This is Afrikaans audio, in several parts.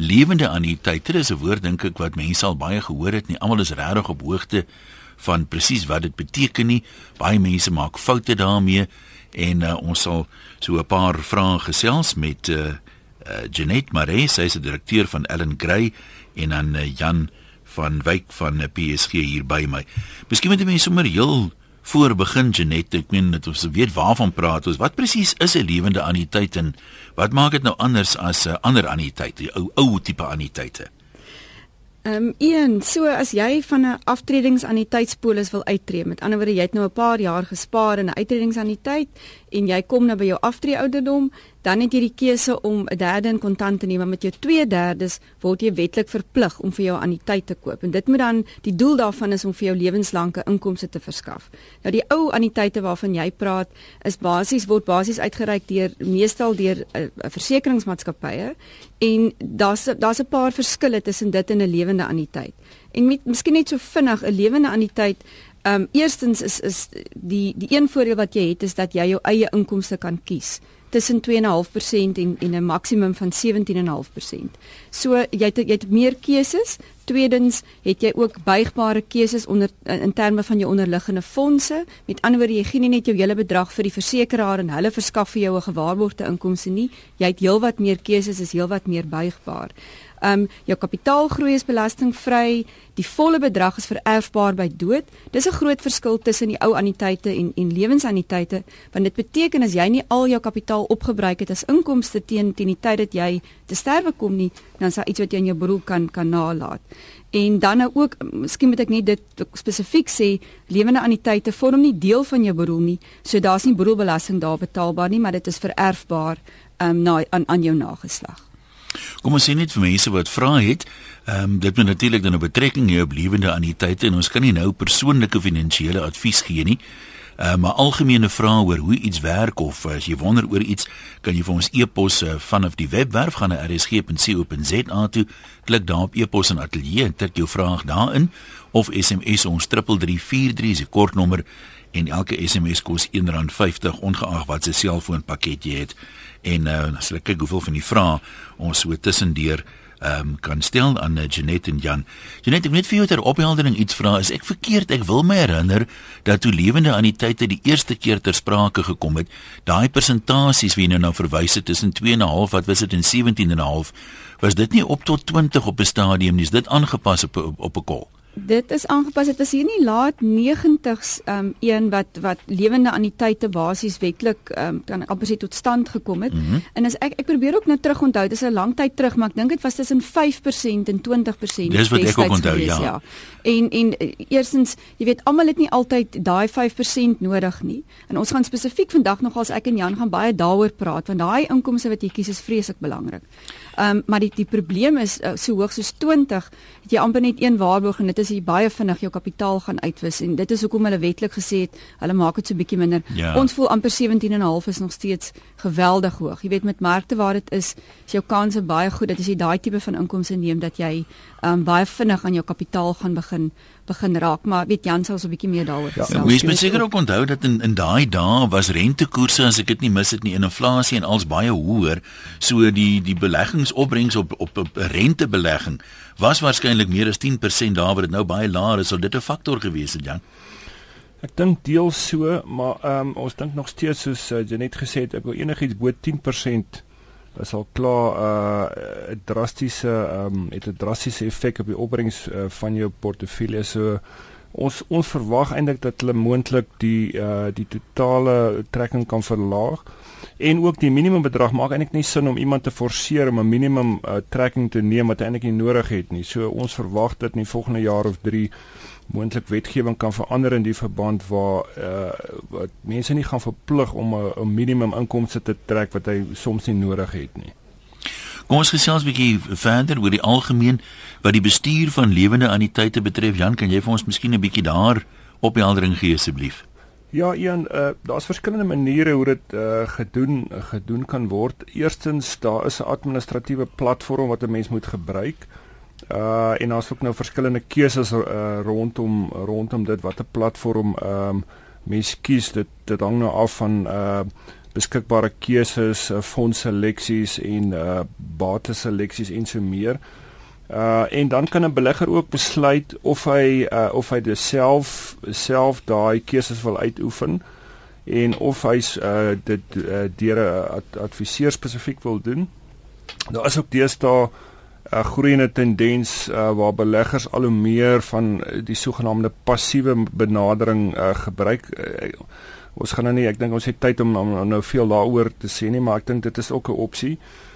lewende anniteite. Dit is 'n woord dink ek wat mense al baie gehoor het. Nie almal is regtig op hoogte van presies wat dit beteken nie. Baie mense maak foute daarmee en uh, ons sal so 'n paar vrae gesels met uh, uh, Janet Maree, sy is die direkteur van Ellen Gray en dan uh, Jan van Wyk van uh, PSG hier by my. Miskien moet mense sommer heel voor begin Janet, ek meen dit ons weet waarvan praat ons. Wat presies is 'n lewende anniteit en wat maak dit nou anders as 'n uh, ander anniteit, die ou ou tipe anniteite? Ehm um, een, so as jy van 'n aftredingsannuïteitspolis wil uittreë, met ander woorde jy het nou 'n paar jaar gespaar in 'n uittredingsannuïteit en jy kom nou by jou aftreeouderdom, dan het jy die keuse om 'n derde in kontant te neem, maar met jou 2/3 word jy wetlik verplig om vir jou anniteit te koop. En dit moet dan die doel daarvan is om vir jou lewenslange inkomste te verskaf. Nou die ou anniteite waarvan jy praat, is basies word basies uitgereik deur meestal deur 'n uh, uh, versekeringsmaatskappye en daar's daar's 'n paar verskille tussen dit en 'n lewende anniteit. En met miskien net so vinnig 'n lewende anniteit Ehm um, eerstens is is die die een voordeel wat jy het is dat jy jou eie inkomste kan kies tussen 2.5% en en 'n maksimum van 17.5%. So jy het jy het meer keuses. Tweedens het jy ook buigbare keuses onder in terme van jou onderliggende fondse. Met ander woorde, jy gee nie net jou hele bedrag vir die versekeraar en hulle verskaf vir jou 'n gewaarborgde inkomste nie. Jy het heelwat meer keuses, is heelwat meer buigbaar. Um jou kapitaalgroei is belastingvry, die volle bedrag is vererfbaar by dood. Dis 'n groot verskil tussen die ou anniteite en en lewensanniteite, want dit beteken as jy nie al jou kapitaal opgebruik het as inkomste teen teen die tyd dat jy te sterwe kom nie, dan is daar iets wat jy in jou beroep kan kan nalaat. En dan nou ook, miskien moet ek net dit spesifiek sê, lewende anniteite vorm nie deel van jou beroep nie. So daar's nie beroepbelasting daar betaalbaar nie, maar dit is vererfbaar um, na aan aan jou nageslag. Kom ons sê net vir mense wat vra het, ehm um, dit moet natuurlik dan 'n betrekking hê op lewende anniteite en ons kan nie nou persoonlike finansiële advies gee nie. Ehm uh, maar algemene vrae oor hoe iets werk of as jy wonder oor iets, kan jy vir ons e-pos uh, vanaf die webwerf gaan na rsg.co.za toe, klik daar op e-pos en ateljee en tik jou vraag daarin of SMS ons 3343 se kortnommer en elke SMS kos R1.50 ongeag wat se selfoonpakket jy het en uh, as ek kyk hoeveel van die vrae ons so tussendeur ehm um, kan stel aan uh, Janet en Jan. Janet, ek net vir jou ter opheldering iets vra. Is ek verkeerd? Ek wil my herinner dat toe lewende anniteite die eerste keer ter sprake gekom het, daai persentasies wie nou nou verwys het tussen 2.5 wat was dit en 17.5 was dit nie op tot 20 op 'n stadium nie. Is dit aangepas op, op 'n kol? Dit is aangepas. Dit is hier nie laat 90s um een wat wat lewende anniteite basies wetlik um kan amper sê tot stand gekom het. Mm -hmm. En as ek ek probeer ook nou terug onthou, dit is 'n lang tyd terug, maar ek dink dit was tussen 5% en 20%. Dis wat ek ook onthou, gewees, ja. ja. En en eerstens, jy weet almal het nie altyd daai 5% nodig nie. En ons gaan spesifiek vandag nog as ek en Jan gaan baie daaroor praat want daai inkomste wat jy kies is vreeslik belangrik. Ehm um, maar die die probleem is uh, so hoog soos 20, het jy amper net een waarborg en dit is jy baie vinnig jou kapitaal gaan uitwis en dit is hoekom hulle wetlik gesê het hulle maak dit so bietjie minder. Ja. Ons voel amper 17.5 is nog steeds geweldig hoog. Jy weet met markte waar dit is, is jou kanse baie goed dat as jy daai tipe van inkomste neem dat jy um, baie vinnig aan jou kapitaal gaan begin begin raak, maar weet Jan sal so 'n bietjie meer daaroor gesê. Ja, mens moet seker ook onthou dat in in daai dae was rentekoerse as ek dit nie mis het nie, inflasie en als baie hoër, so die die beleggingsopbrengs op op 'n rentebelegging was waarskynlik meer as 10% daar waar dit nou baie laer is, sou dit 'n faktor gewees het, Jan. Ek dink deels so, maar ehm um, ons dink nog steeds soos uh, jy net gesê het, ek wil enigiets bo 10% is al klaar 'n uh, drastiese ehm um, het 'n drastiese effek op die opbrengs uh, van jou portefeulje. So ons ons verwag eintlik dat hulle moontlik die uh die totale trekking kan verlaag en ook die minimum bedrag maak eintlik nie sin om iemand te forceer om 'n minimum uh, trekking te neem wat eintlik nie nodig het nie. So ons verwag dat in die volgende jaar of 3 moontlik wetgewing kan verander in die verband waar uh wat mense nie gaan verplig om 'n minimum inkomste te trek wat hy soms nie nodig het nie. Kom ons gesels 'n bietjie verder oor die algemeen wat die bestuur van lewende anniteite betref. Jan, kan jy vir ons miskien 'n bietjie daar opheldering gee asseblief? Ja, een uh daar's verskillende maniere hoe dit uh gedoen gedoen kan word. Eerstens, daar is 'n administratiewe platform wat 'n mens moet gebruik. Uh en daar's ook nou verskillende keuses uh rondom rondom dit watter platform ehm um, mens kies dit dit hang nou af van uh beskikbare keuses, uh, fondseleksies en uh bateseleksies en so meer. Uh en dan kan 'n belegger ook besluit of hy uh of hy dit self self daai keuses wil uitoefen en of hy uh dit uh, deur 'n ad, adviseur spesifiek wil doen. Daar is ook deesdae 'n groeiende tendens uh, waar beleggers al hoe meer van die sogenaamde passiewe benadering uh, gebruik. Uh, ons gaan nou nie, ek dink ons het tyd om, om, om nou veel daaroor te sê nie, maar ek dink dit is ook 'n opsie. Uh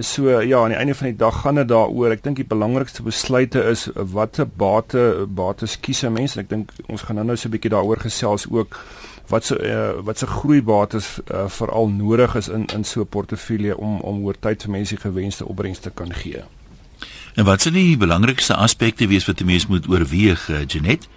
so ja, aan die einde van die dag gaan dit daaroor. Ek dink die belangrikste besluite is watter bate bates kies 'n mens. Ek dink ons gaan nou-nou so 'n bietjie daaroor gesels ook wat se uh, wat se groeibates uh, veral nodig is in in so 'n portefeulje om om oor tyd vir mense gewenste opbrengste te kan gee. En wat se die belangrikste aspekte wees wat 'n mens moet oorweeg, uh, Janet?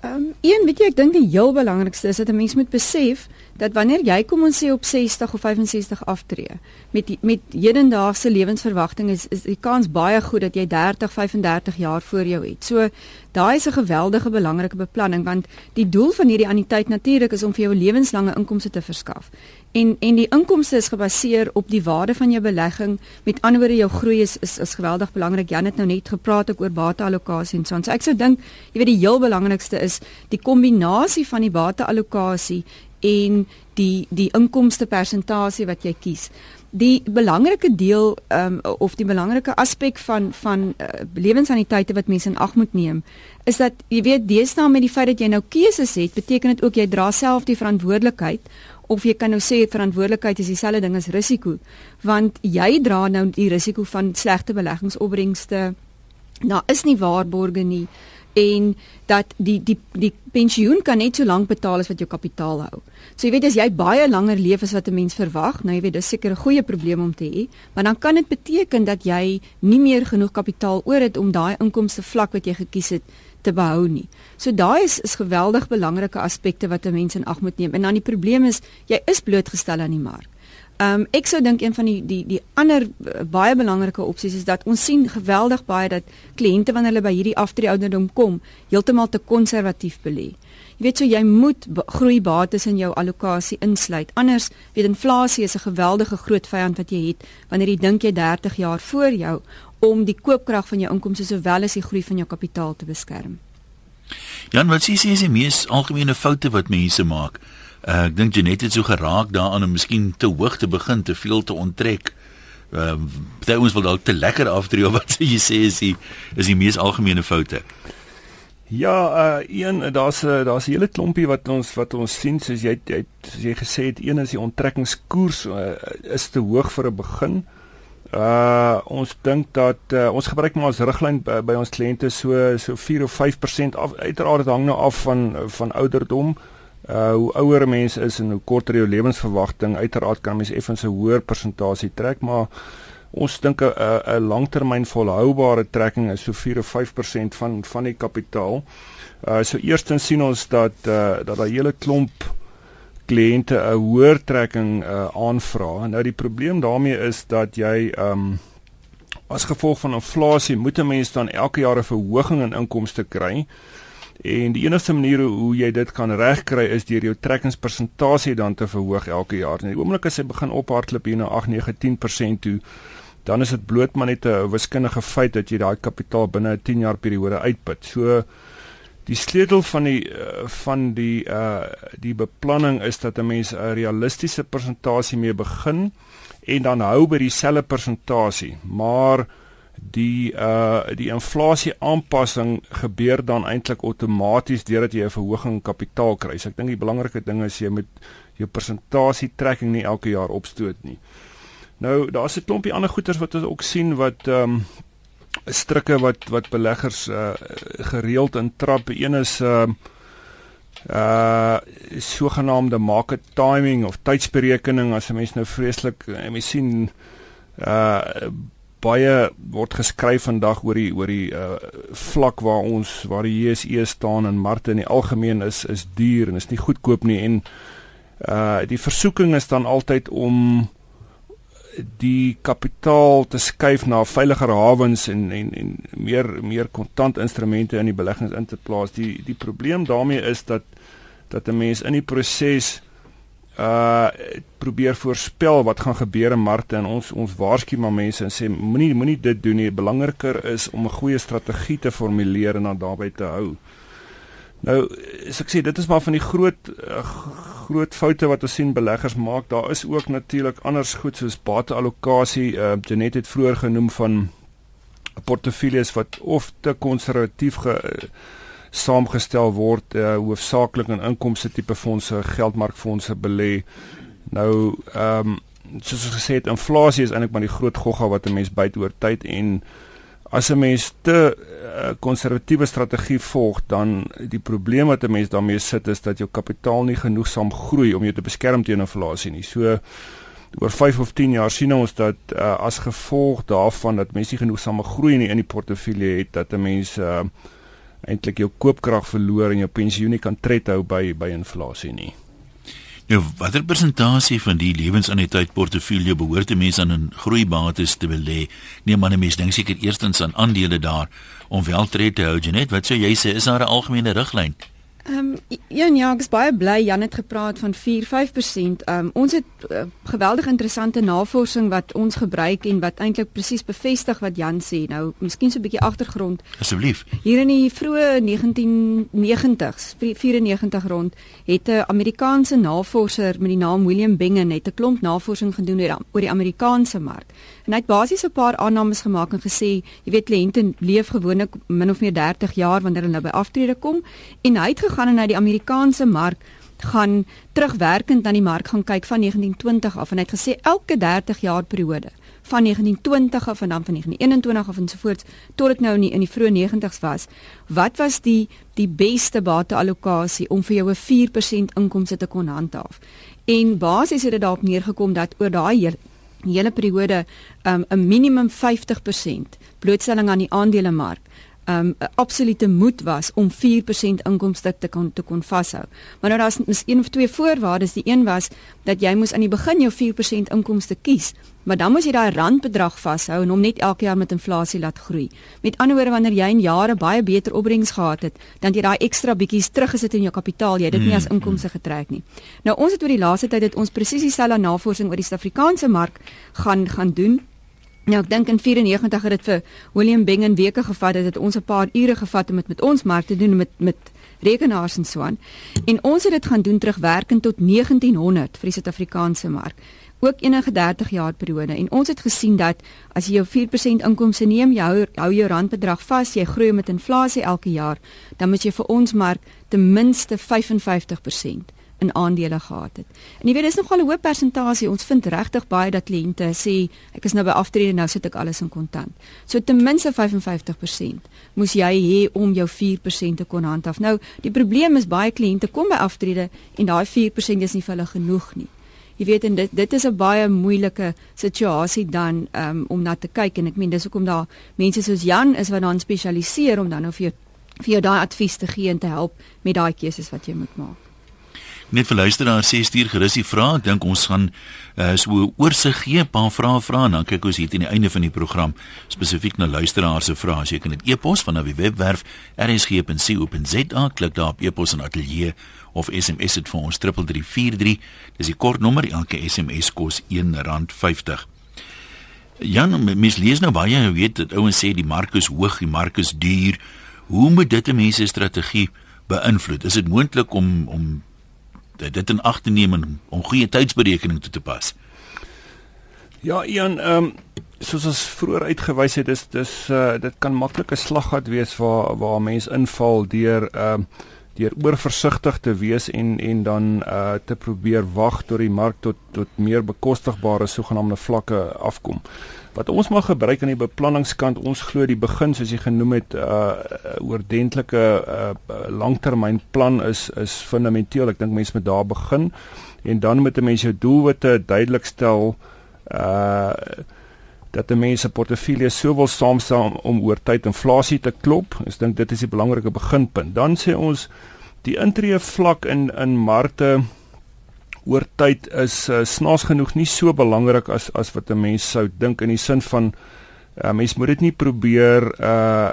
Ehm um, een weet jy ek dink die heel belangrikste is dat 'n mens moet besef dat wanneer jy kom ons sê op 60 of 65 aftree met die, met hedendaagse lewensverwagting is is die kans baie goed dat jy 30 35 jaar voor jou het. So daai is 'n geweldige belangrike beplanning want die doel van hierdie anniteit natuurlik is om vir jou 'n lewenslange inkomste te verskaf. En en die inkomste is gebaseer op die waarde van jou belegging. Met ander woorde jou groei is is, is geweldig belangrik. Jan het nou net gepraat ook oor bateallokasie en so. so ek sou dink jy weet die heel belangrikste is die kombinasie van die bateallokasie en die die inkomste persentasie wat jy kies. Die belangrike deel um, of die belangrike aspek van van uh, lewenssaniteite wat mense in ag moet neem is dat jy weet deesdae met die feit dat jy nou keuses het, beteken dit ook jy dra self die verantwoordelikheid of jy kan nou sê verantwoordelikheid is dieselfde ding as risiko want jy dra nou die risiko van slegte beleggingsopbrengste. Daar is nie waarborge nie en dat die die die pensioen kan net so lank betaal as wat jou kapitaal hou. So jy weet as jy baie langer leef as wat 'n mens verwag, nou jy weet dis seker 'n goeie probleem om te hê, maar dan kan dit beteken dat jy nie meer genoeg kapitaal oor het om daai inkomste vlak wat jy gekies het te behou nie. So daai is is geweldig belangrike aspekte wat 'n mens in ag moet neem. En dan die probleem is jy is blootgestel aan die mark. Ehm um, ek sou dink een van die die die ander uh, baie belangrike opsies is dat ons sien geweldig baie dat kliënte wanneer hulle by hierdie aftreeouderdom kom, heeltemal te konservatief belê. Jy weet so jy moet groei bates in jou allocasie insluit. Anders weet inflasie is 'n geweldige groot vyand wat jy het wanneer jy dink jy 30 jaar voor jou om die koopkrag van jou inkomste sowel as die groei van jou kapitaal te beskerm. Jan, wat sê jy is die mees algemene foute wat mense maak? Uh, ek dink Janet het so geraak daaraan om miskien te hoog te begin, te veel te onttrek. Ehm uh, dit ons wil dalk te lekker afdrie of wat jy sê is die is die mees algemene foute. Ja, uh een daar's daar's 'n hele klompie wat ons wat ons sien soos jy het soos jy gesê het een is die onttrekkingskoers uh, is te hoog vir 'n begin. Uh ons dink dat uh, ons gebruik maar as riglyn by, by ons kliënte so so 4 of 5% af uiteraard hang nou af van van ouderdom. Uh uh hoe ouer 'n mens is en hoe korter jou lewensverwagting uiteraard kan mens effens 'n hoër persentasie trek maar ons dink 'n 'n langtermyn volhoubare trekking is so 4 of 5% van van die kapitaal. Uh so eerstens sien ons dat uh dat daar hele klomp kliënte 'n hoër trekking uh aanvra. Nou die probleem daarmee is dat jy um as gevolg van inflasie moet 'n mens dan elke jaar 'n verhoging in inkomste kry. En die enigste manier hoe jy dit kan regkry is deur jou trekkingspersentasie dan te verhoog elke jaar. En die oomblik as jy begin ophardloop hier na 8, 9, 10% toe, dan is dit bloot maar net 'n wiskundige feit dat jy daai kapitaal binne 'n 10 jaar periode uitput. So die sleutel van die eh, van die uh die beplanning is dat 'n mens 'n realistiese persentasie mee begin en dan hou by dieselfde persentasie. Maar die uh die inflasie aanpassing gebeur dan eintlik outomaties deurdat jy 'n verhoging in kapitaal kry. So ek dink die belangrike ding is jy moet jou persentasie trekking nie elke jaar opstoot nie. Nou daar's 'n klompie ander goeders wat ons ook sien wat ehm um, strikke wat wat beleggers uh gereeld intrap. Een is ehm uh, uh sogenaamde market timing of tydsberekening as 'n mens nou vreeslik en mens sien uh baie word geskryf vandag oor die oor die uh, vlak waar ons waar die JSE staan en markte in die algemeen is is duur en is nie goedkoop nie en uh die versoeking is dan altyd om die kapitaal te skuif na veiliger hawens en en en meer meer kontant instrumente in die beleggings in te plaas. Die die probleem daarmee is dat dat 'n mens in die proses uh probeer voorspel wat gaan gebeur in markte en ons ons waarsku maar mense en sê moenie moenie dit doen nie. Belangriker is om 'n goeie strategie te formuleer en dan daarbey te hou. Nou, as ek sê dit is maar van die groot uh, groot foute wat ons sien beleggers maak. Daar is ook natuurlik anders goed soos bateallokasie. Uh Janet het vroeër genoem van portefeuilles wat of te konservatief ge uh, saamgestel word uh, hoofsaaklik in inkomste tipe fondse, geldmarkfondse belê. Nou ehm um, soos ons gesê het, inflasie is eintlik maar die groot gogga wat 'n mens byt oor tyd en as 'n mens te konservatiewe uh, strategie volg, dan die probleem wat 'n mens daarmee sit is dat jou kapitaal nie genoegsaam groei om jou te beskerm teen inflasie nie. So oor 5 of 10 jaar sien ons dat uh, as gevolg daarvan dat mense nie genoegsame groei nie in die portefeulje het dat 'n mens uh, eintlik jou koopkrag verloor en jou pensioen nie kan tred hou by by inflasie nie. Nou, watter persentasie van die lewensanniteit portefeulje behoort 'n mens aan in groeibates te belê? Nee, maar 'n mens dink seker eerstens aan aandele daar om wel tred te hou. Net wat sou jy sê is daar 'n algemene riglyn? Ehm um, ja, ja, ek is baie bly Jan het gepraat van 4-5%. Ehm um, ons het uh, geweldig interessante navorsing wat ons gebruik en wat eintlik presies bevestig wat Jan sê. Nou, miskien so 'n bietjie agtergrond. Asseblief. Hier in die vroeë 1990s, 94 rond, het 'n Amerikaanse navorser met die naam William Bengen net 'n klomp navorsing gedoen oor die Amerikaanse mark. En hy het basies 'n paar aannames gemaak en gesê, jy weet kliënte leef gewoonlik min of meer 30 jaar wanneer hulle nou by aftrede kom en hy het gegaan en hy die Amerikaanse mark gaan terugwerkend na die mark gaan kyk van 1920 af en hy het gesê elke 30 jaar periode van 1920 af en dan van 1921 af ensovoorts tot dit nou in die, in die vroeë 90's was. Wat was die die beste bateallokasie om vir jou 'n 4% inkomste te kon handhaaf? En basies het dit daarop neergekom dat oor daai hele periode 'n um, minimum 50% blootstelling aan die aandelemark um 'n absolute moet was om 4% inkomste te kon te kon vashou. Maar nou daar's mis een of twee voorwaardes. Die een was dat jy moes aan die begin jou 4% inkomste kies, maar dan moes jy daai randbedrag vashou en hom net elke jaar met inflasie laat groei. Met ander woorde wanneer jy in jare baie beter opbrengs gehad het, dan jy daai ekstra bietjies teruggesit in jou kapitaal, jy het dit nie as mm, inkomste mm. getrek nie. Nou ons het oor die laaste tyd dit ons presies dieselfde navorsing oor die Suid-Afrikaanse mark gaan gaan doen Nou ek dink in 94 het dit vir William Bengen weke gevat het dit ons 'n paar ure gevat om dit met ons mark te doen met met rekenaars en so aan. En ons het dit gaan doen terugwerkend tot 1900 vir die Suid-Afrikaanse mark. Ook enige 30 jaar periode en ons het gesien dat as jy jou 4% inkomste neem, jy hou, hou jou randbedrag vas, jy groei met inflasie elke jaar, dan moet jy vir ons mark ten minste 55% in aandele gehad het. En jy weet dis nogal 'n hoë persentasie. Ons vind regtig baie dat kliënte sê ek is nou by aftrede nou sit ek alles in kontant. So ten minste 55% moes jy hê om jou 4% te kon handhaaf. Nou die probleem is baie kliënte kom by aftrede en daai 4% is nie vir hulle genoeg nie. Jy weet en dit dit is 'n baie moeilike situasie dan um, om na te kyk en ek meen dis hoekom daar mense soos Jan is wat dan spesialiseer om dan nou vir jou vir jou daai advies te gee en te help met daai keuses wat jy moet maak. Net vir luisteraars sê stuur gerus die vrae. Ek dink ons gaan uh, so oorsig gee, 'n paar vrae vra en dan kyk ons hier teen die einde van die program spesifiek na luisteraars se vrae. As jy kan dit e-pos van die webwerf rsg.co.za klik daar op e-pos en ateljee of SMS dit vir ons 3343. Dis die kortnommer. Elke SMS kos R1.50. Jan, mens lees nou baie, jy weet, dat ouens sê die mark is hoog, die mark is duur. Hoe moet dit 'n mens se strategie beïnvloed? Is dit moontlik om om dit in ag te neem en om goeie tydsberekening toe te pas. Ja, Ian, ehm um, soos ons vroeër uitgewys het, is dis uh, dit kan maklik 'n slaggat wees waar waar mense inval deur ehm uh, deur oorversigtig te wees en en dan uh te probeer wag tot die mark tot tot meer bekostigbare sogenaamde vlakke afkom wat ons mag gebruik aan die beplanningskant ons glo die begin soos jy genoem het uh oordentlike uh, langtermynplan is is fundamenteel. Ek dink mense moet daar begin. En dan moet 'n mens jou doelwitte duidelik stel uh dat 'n mens se portefeulje sou wil saamstel om oor tyd inflasie te klop. Ek dink dit is die belangrike beginpunt. Dan sê ons die intree vlak in in markte oor tyd is uh, snaaks genoeg nie so belangrik as as wat 'n mens sou dink in die sin van uh, mens moet dit nie probeer uh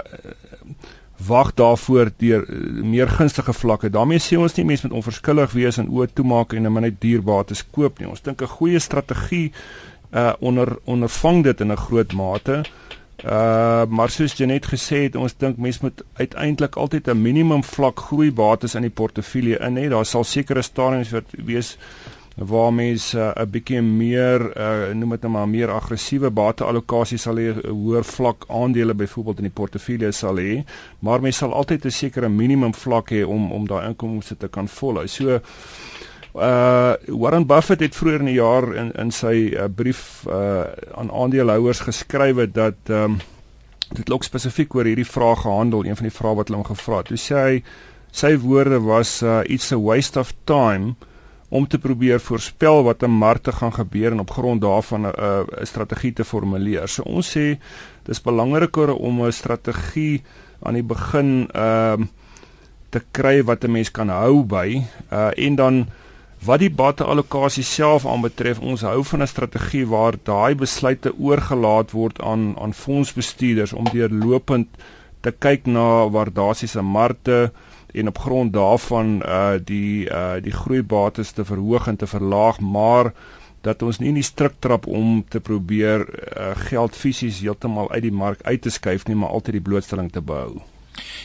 wag daarvoor deur uh, meer gunstige vlakke. daarmee sê ons nie mense moet onverskillig wees en oë toemaak en net dierbates koop nie. Ons dink 'n goeie strategie uh onder ondervang dit in 'n groot mate. Uh maar soos jy net gesê het, ons dink mense moet uiteindelik altyd 'n minimum vlak groeibates in die portefeulje in hê. Daar sal sekere stadiums wat wees waar mense 'n uh, bietjie meer uh, noem dit nou maar meer aggressiewe bateallokasie sal hê, 'n hoër vlak aandele byvoorbeeld in die portefeulje sal hê, maar mense sal altyd 'n sekere minimum vlak hê om om daai inkomste te kan volhou. So uh Warren Buffett het vroeër in die jaar in in sy uh, brief uh aan aandeelhouers geskryf dat ehm um, dit lok spesifiek oor hierdie vraag gehandel, een van die vrae wat hulle hom gevra het. Toe sê hy sy woorde was uh it's a waste of time om te probeer voorspel wat 'n markte gaan gebeur en op grond daarvan 'n uh, 'n strategie te formuleer. So ons sê dis belangriker om 'n strategie aan die begin ehm uh, te kry wat 'n mens kan hou by uh en dan wat die bateallokasie self aanbetref ons hou van 'n strategie waar daai besluite oorgelaat word aan aan fondsbestuurders om deurlopend te kyk na waardasiese markte en op grond daarvan uh die uh die groeibates te verhoog en te verlaag, maar dat ons nie in die strik trap om te probeer uh, geld fisies heeltemal uit die mark uit te skuif nie, maar altyd die blootstelling te behou.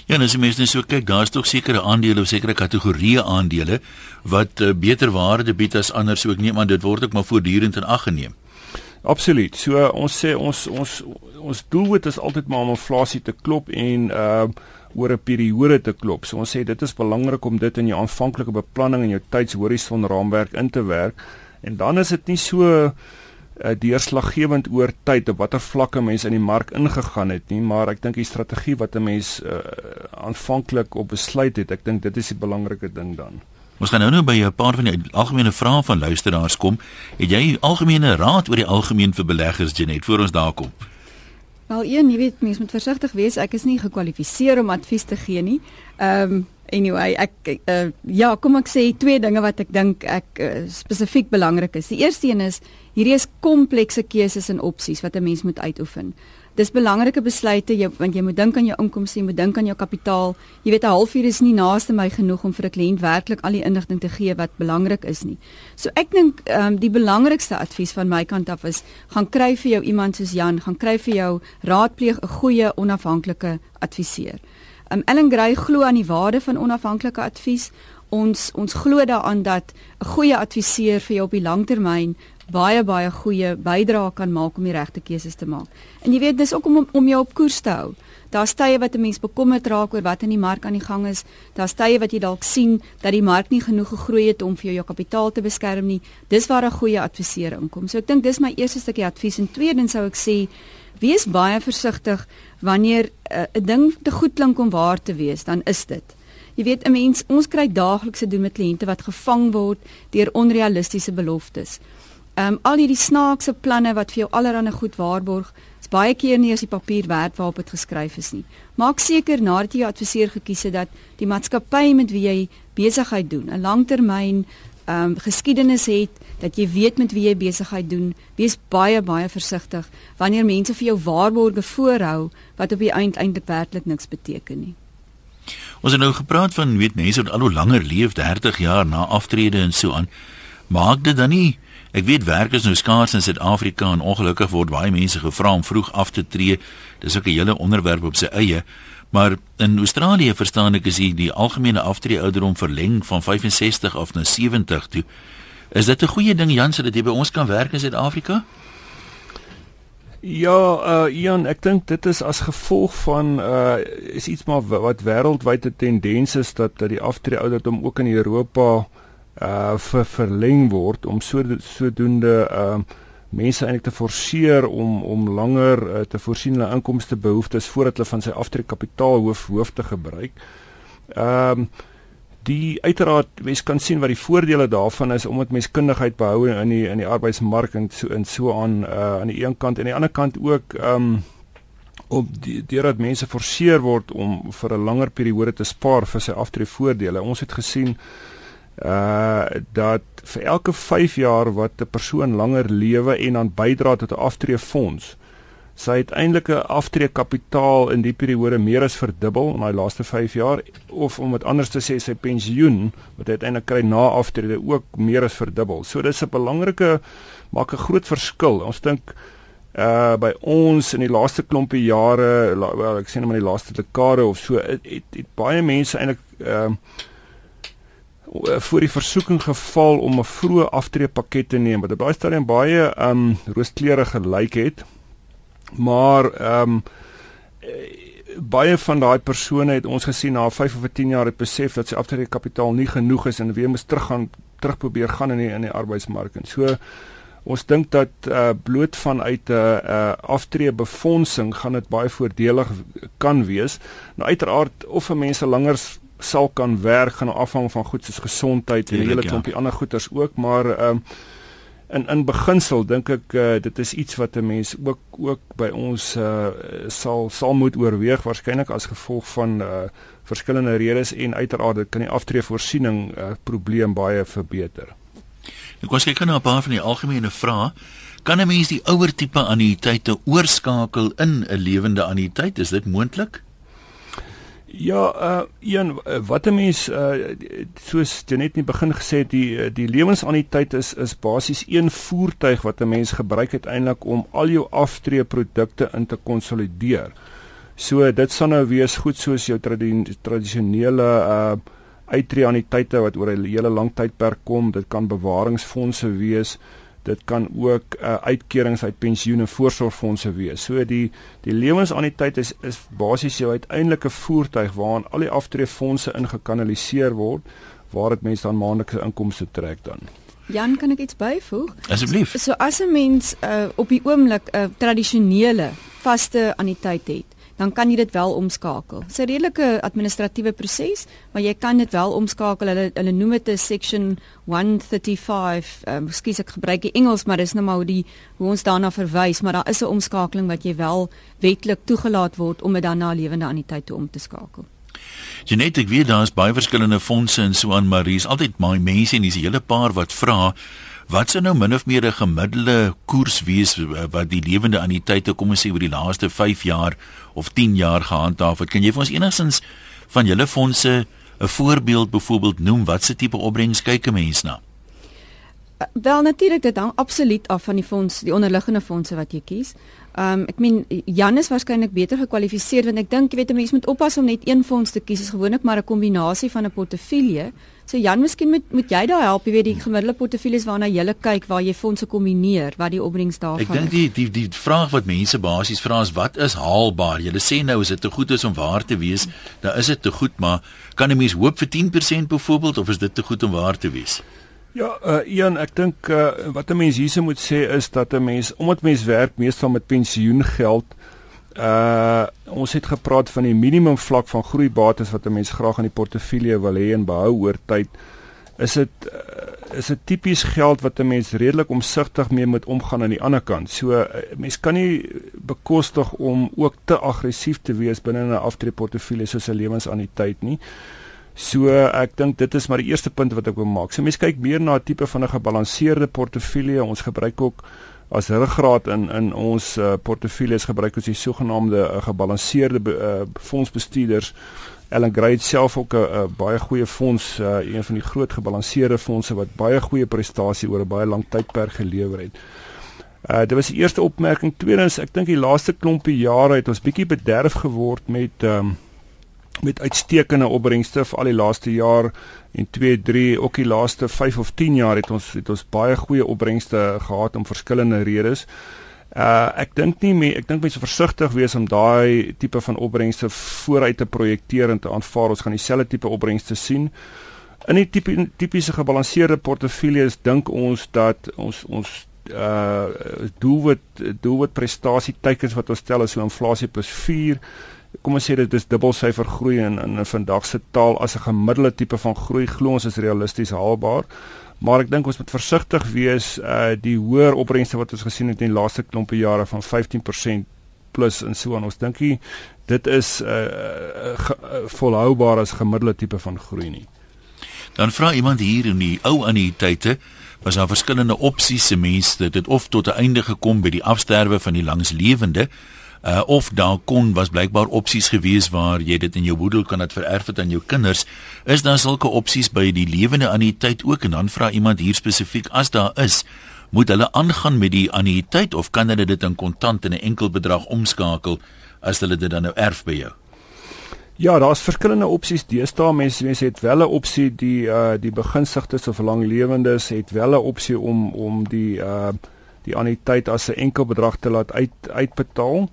Ja, nou as jy mens net so kyk, daar's tog sekere aandele of sekere kategorieë aandele wat uh, beter waarde bied as ander, so ek neem aan dit word ook maar voortdurend in ag geneem. Absoluut. So ons sê ons ons ons doelwit is altyd maar om inflasie te klop en uh oor 'n periode te klop. So ons sê dit is belangrik om dit in jou aanvanklike beplanning en jou tydshorison raamwerk in te werk. En dan is dit nie so uh, deurslaggewend oor tyd op watter vlakke mense in die mark ingegaan het nie, maar ek dink die strategie wat 'n mens uh, aanvanklik op besluit het, ek dink dit is die belangrike ding dan. Ons gaan nou nou by 'n paar van die algemene vrae van luisteraars kom. Het jy algemene raad oor die algemeen vir beleggers Janet voor ons daar kom? Wel, een, jy weet, mens moet versigtig wees. Ek is nie gekwalifiseer om advies te gee nie. Ehm um, anyway, ek uh, ja, kom ek sê twee dinge wat ek dink ek uh, spesifiek belangrik is. Die eerste een is hierdie is komplekse keuses en opsies wat 'n mens moet uitoefen dis belangrike besluite jy want jy moet dink aan jou inkomste, jy moet dink aan jou kapitaal. Jy weet 'n halfuur is nie naaste my genoeg om vir 'n kliënt werklik al die inligting te gee wat belangrik is nie. So ek dink ehm um, die belangrikste advies van my kant af is gaan kry vir jou iemand soos Jan, gaan kry vir jou raadpleeg 'n goeie onafhanklike adviseur. Um, Ellen Gray glo aan die waarde van onafhanklike advies. Ons ons glo daaraan dat 'n goeie adviseur vir jou op die langtermyn baie baie goeie bydrae kan maak om die regte keuses te maak. En jy weet dis ook om om jou op koers te hou. Daar's tye wat 'n mens bekommerd raak oor wat in die mark aan die gang is. Daar's tye wat jy dalk sien dat die mark nie genoeg gegroei het om vir jou jou kapitaal te beskerm nie. Dis waar 'n goeie adviseur inkom. So ek dink dis my eerste stukkie advies en tweedens sou ek sê wees baie versigtig wanneer eh, 'n uh, ding te goed klink om waar te wees, dan is dit. Jy weet 'n mens ons kry daagliks te doen met kliënte wat gevang word deur onrealistiese beloftes. Ehm um, al hierdie snaakse planne wat vir jou allerhande goed waarborg, is baie keer nie as die papier werd waarop dit geskryf is nie. Maak seker nadat jy jou adviseur gekies het dat die maatskappy met wie jy besigheid doen, 'n langtermyn um, geskiedenis het, dat jy weet met wie jy besigheid doen. Wees baie baie versigtig wanneer mense vir jou waarborge voorhou wat op die eind eintlik werklik niks beteken nie. Ons het nou gepraat van weet mense wat al hoe langer leef, 30 jaar na aftrede en so aan. Maak dit dan nie Ek weet werk is nou skaars in Suid-Afrika en ongelukkig word baie mense gevra om vroeg af te tree. Dis ook 'n hele onderwerp op sy eie. Maar in Australië verstaan ek is die, die algemene aftree ouderdom verleng van 65 af na 70 toe. Is dit 'n goeie ding Jan sodat jy by ons kan werk in Suid-Afrika? Ja, uh Ian, ek dink dit is as gevolg van uh is iets maar wat wêreldwyd 'n tendens is dat dat die aftree ouderdom ook in Europa uh ver, verleng word om so sodoende uh mense eintlik te forceer om om langer uh, te voorsien hulle inkomste behoeftes voordat hulle van sy aftrekkapitaal hoof hoof te gebruik. Ehm um, die uiteraard mens kan sien wat die voordele daarvan is omdat mens kundigheid behou in die in die arbeidsmark en so in so aan uh aan die een kant en aan die ander kant ook ehm um, op die deurdat mense forceer word om vir 'n langer periode te spaar vir sy aftrekvoordele. Ons het gesien uh dat vir elke 5 jaar wat 'n persoon langer lewe en dan bydra tot 'n aftreefonds sy uiteindelike aftreekapitaal in die periode meer as verdubbel in daai laaste 5 jaar of om dit anders te sê sy pensioen wat hy uiteindelik kry na aftrede ook meer as verdubbel. So dis 'n belangrike maak 'n groot verskil. Ons dink uh by ons in die laaste klompie jare wel ek sê net maar die laaste dekade of so het, het, het baie mense eintlik uh voor die versoeking geval om 'n vroeë aftreepakket te neem wat op daai stadium baie um rooskleurige gelyk het maar um baie van daai persone het ons gesien na 5 of 10 jaar het besef dat sy aftreekapitaal nie genoeg is en weer moet teruggaan terug probeer gaan in die in die arbeidsmark en so Ons dink dat uh bloot vanuit 'n uh, uh aftreebefondsing gaan dit baie voordelig kan wees. Nou uiteraard of 'n mens langer sal kan werk gaan afhang van goed soos gesondheid en 'n hele ja. klompie ja. ander goeters ook, maar ehm uh, in in beginsel dink ek uh, dit is iets wat 'n mens ook ook by ons uh sal sal moet oorweeg waarskynlik as gevolg van uh verskillende redes en uiteraard dit kan die aftreevoorsiening uh probleem baie verbeter. Ek was kyk na 'n paar van die algemene vrae. Kan 'n mens die ouer tipe annuïteite oorskakel in 'n lewende annuïteit? Is dit moontlik? Ja, uh een wat 'n mens uh soos jy net in die begin gesê het, die die lewensannuïteit is is basies een voertuig wat 'n mens gebruik uiteindelik om al jou aftreeprodukte in te konsolideer. So dit sal nou wees goed soos jou tradisionele uh uitreaniteite wat oor 'n hele lang tydperk kom. Dit kan bewaringsfondse wees. Dit kan ook uh, uitkerings uit pensioen en voorsorgfondse wees. So die die lewensanniteit is is basies jou uiteindelike voertuig waaraan al die aftreefondse ingekanaliseer word waar dit mense dan maandelikse inkomste trek dan. Jan, kan ek iets byvoeg? Asseblief. So as 'n mens uh, op die oomblik 'n uh, tradisionele vaste anniteit het, dan kan jy dit wel omskakel. Dit is 'n redelike administratiewe proses, maar jy kan dit wel omskakel. Hulle hulle noem dit 'n section 135. Ehm um, skus ek gebruik die Engels, maar dis nou maar hoe die hoe ons daarna verwys, maar daar is 'n omskakeling wat jy wel wetlik toegelaat word om dit dan na lewende anniteit toe om te skakel. Geneties ek weet daar is baie verskillende fondse en so aan, maar hier is altyd baie mense en dis 'n hele paar wat vra Wat sou nou min of meer 'n gemiddelde koers wees eh, wat die lewende anniteite kom ons sê oor die laaste 5 jaar of 10 jaar gehandhaaf het? Kan jy vir ons enigstens van julle fondse 'n voorbeeld byvoorbeeld noem wat se tipe opbrengs kyk 'n mens na? Wel natuurlik dit hang absoluut af van die fonds, die onderliggende fondse wat jy kies. Ehm um, ek meen Jan is waarskynlik beter gekwalifiseer want ek dink jy weet 'n mens moet oppas om net een fonds te kies. Dit is gewoonlik maar 'n kombinasie van 'n portefeulje. So Jan, miskien moet moet jy daai help, jy weet die gemiddelde portefeuilles waarna jy kyk waar jy fondse kombineer, wat die opbrengs daarvan is. Ek dink die die die vraag wat mense basies vra is wat is haalbaar? Jy sê nou is dit te goed is om waar te wees, dan is dit te goed, maar kan 'n mens hoop vir 10% byvoorbeeld of is dit te goed om waar te wees? Ja, uh, Ian, ek dink uh, wat 'n mens hierse moet sê is dat 'n mens omdat mens werk meestal met pensioengeld uh ons het gepraat van die minimum vlak van groeibates wat 'n mens graag in die portefeulje wil hê en behou oor tyd. Is dit uh, is dit tipies geld wat 'n mens redelik omsigtig mee moet omgaan aan die ander kant. So uh, mens kan nie bekostig om ook te aggressief te wees binne 'n aftreeportefeulje soos 'n lewensanniteit nie. So ek dink dit is maar die eerste punt wat ek wil maak. So mense kyk meer na 'n tipe van 'n gebalanseerde portefeulje. Ons gebruik ook as ruggraat in in ons uh, portefeuilles gebruik ons die sogenaamde uh, gebalanseerde uh, fondsbestuurders. Ellen Gray het self ook 'n uh, baie goeie fonds, uh, een van die groot gebalanseerde fondse wat baie goeie prestasie oor 'n baie lang tydperk gelewer het. Uh dit was die eerste opmerking. Tweedens, ek dink die laaste klompie jare het ons bietjie bederf geword met ehm um, met uitstekende opbrengste vir al die laaste jaar en 2 3 ook die laaste 5 of 10 jaar het ons het ons baie goeie opbrengste gehad om verskillende redes. Uh ek dink nie meer ek dink mense versigtig wees om daai tipe van opbrengste vooruit te projekteer en te aanvaar ons gaan dieselfde tipe opbrengste sien. In die tipiese gebalanseerde portefeuilles dink ons dat ons ons uh doelwit doelwit prestasie teikens wat ons stel is so inflasie plus 4 kom ons sê dit is dubbelsyfer groei in in vandag se taal as 'n gemiddelde tipe van groei glo ons is realisties haalbaar. Maar ek dink ons moet versigtig wees uh die hoër opbrengste wat ons gesien het in die laaste klompe jare van 15% plus en so aan. Ons dink dit is uh, uh, uh volhoubaar as gemiddelde tipe van groei nie. Dan vra iemand hier in die ou annuïteite was daar verskillende opsies se mense dit het of tot 'n einde gekom by die afsterwe van die langslewende uh, of daar kon was blykbaar opsies gewees waar jy dit in jou boedel kan dit vererf het aan jou kinders. Is daar sulke opsies by die lewende annuïteit ook? En dan vra iemand hier spesifiek as daar is moet hulle aangaan met die annuïteit of kan hulle dit in kontant in 'n enkel bedrag omskakel as hulle dit dan nou erf by jou? Ja, daar's verskillende opsies. Deesdae mense mense het wel 'n opsie die uh die beginsigtes of langlewendes het wel 'n opsie om om die uh die anniteit as 'n enkel bedrag te laat uit uitbetaal.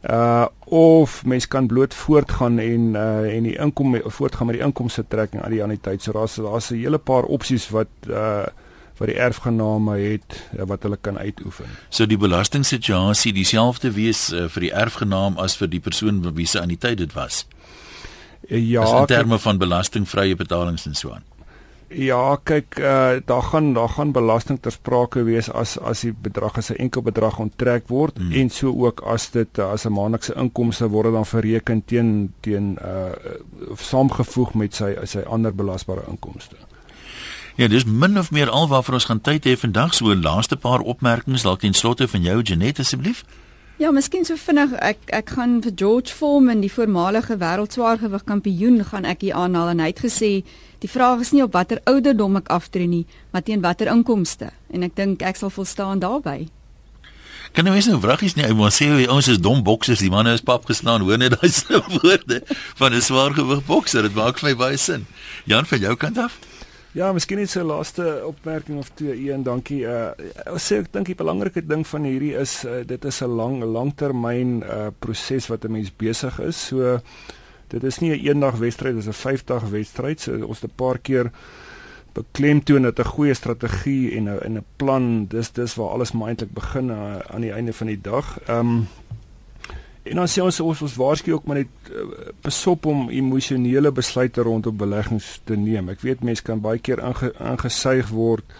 Uh of mens kan bloot voortgaan en uh en die inkom voortgaan met die inkomste trekking aan die anniteit. So daar's daar's 'n hele paar opsies wat uh wat die erfgename het uh, wat hulle kan uitoefen. So die belastingssituasie dieselfde wees uh, vir die erfgenaam as vir die persoon wie se anniteit dit was. Ja, in terme van belastingvrye betalings en so aan. Ja, kyk, uh, daar gaan daar gaan belasting ter sprake wees as as die bedrag as 'n enkel bedrag onttrek word hmm. en so ook as dit uh, as 'n maandelikse inkomste word dan verreken teen teen uh saamgevoeg met sy sy ander belasbare inkomste. Ja, dis min of meer alwaar ons gaan tyd hê vandag so laaste paar opmerkings dalk ten slotte van jou Janet asseblief. Ja, miskien so vinnig ek ek gaan vir George Foreman, die voormalige wêreldswaargewig kampioen, gaan ek hier aanhaal en hy het gesê die vraag is nie op watter ouderdom ek aftree nie, maar teen watter inkomste en ek dink ek sal volstaan daarbey. Kan jy mens nou vragies nie, maar sê jy ons is dom boksers, die manne is pap geslaan, hoor net daai woorde van 'n swaargewig bokser, dit maak vir my baie sin. Jan van jou kant af? Ja, miskien net so 'n laaste opmerking of twee. Een, dankie. Uh sê ek dink die belangrike ding van hierdie is uh, dit is 'n lang langtermyn uh proses wat 'n mens besig is. So dit is nie 'n eendag wedstryd, dit is 'n 5 dag wedstryd. So ons het 'n paar keer beklemtoon dat 'n goeie strategie en 'n 'n plan, dis dis waar alles maar eintlik begin uh, aan die einde van die dag. Ehm um, En dan sê ons ons ons waarsku ook maar net uh, besop om emosionele besluite rondom beleggings te neem. Ek weet mense kan baie keer aangesuig word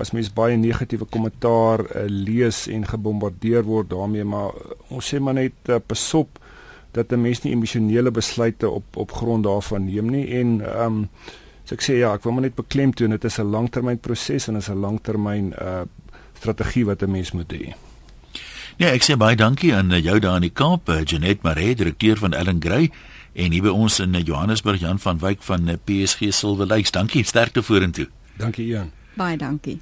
as mens baie negatiewe kommentaar uh, lees en gebombardeer word daarmee, maar uh, ons sê maar net uh, besop dat 'n mens nie emosionele besluite op op grond daarvan neem nie en ehm um, so ek sê ja, ek wil maar net beklemtoon dit is 'n langtermynproses en is 'n langtermyn uh strategie wat 'n mens moet hê. Ja, ek sê baie dankie aan eh, jou daar in die Kaap, eh, Janet Maree, direkteur van Ellen Gray en hier by ons in eh, Johannesburg Jan van Wyk van PSG Silver Lakes. Dankie, sterkte vorentoe. Dankie Jan. Baie dankie.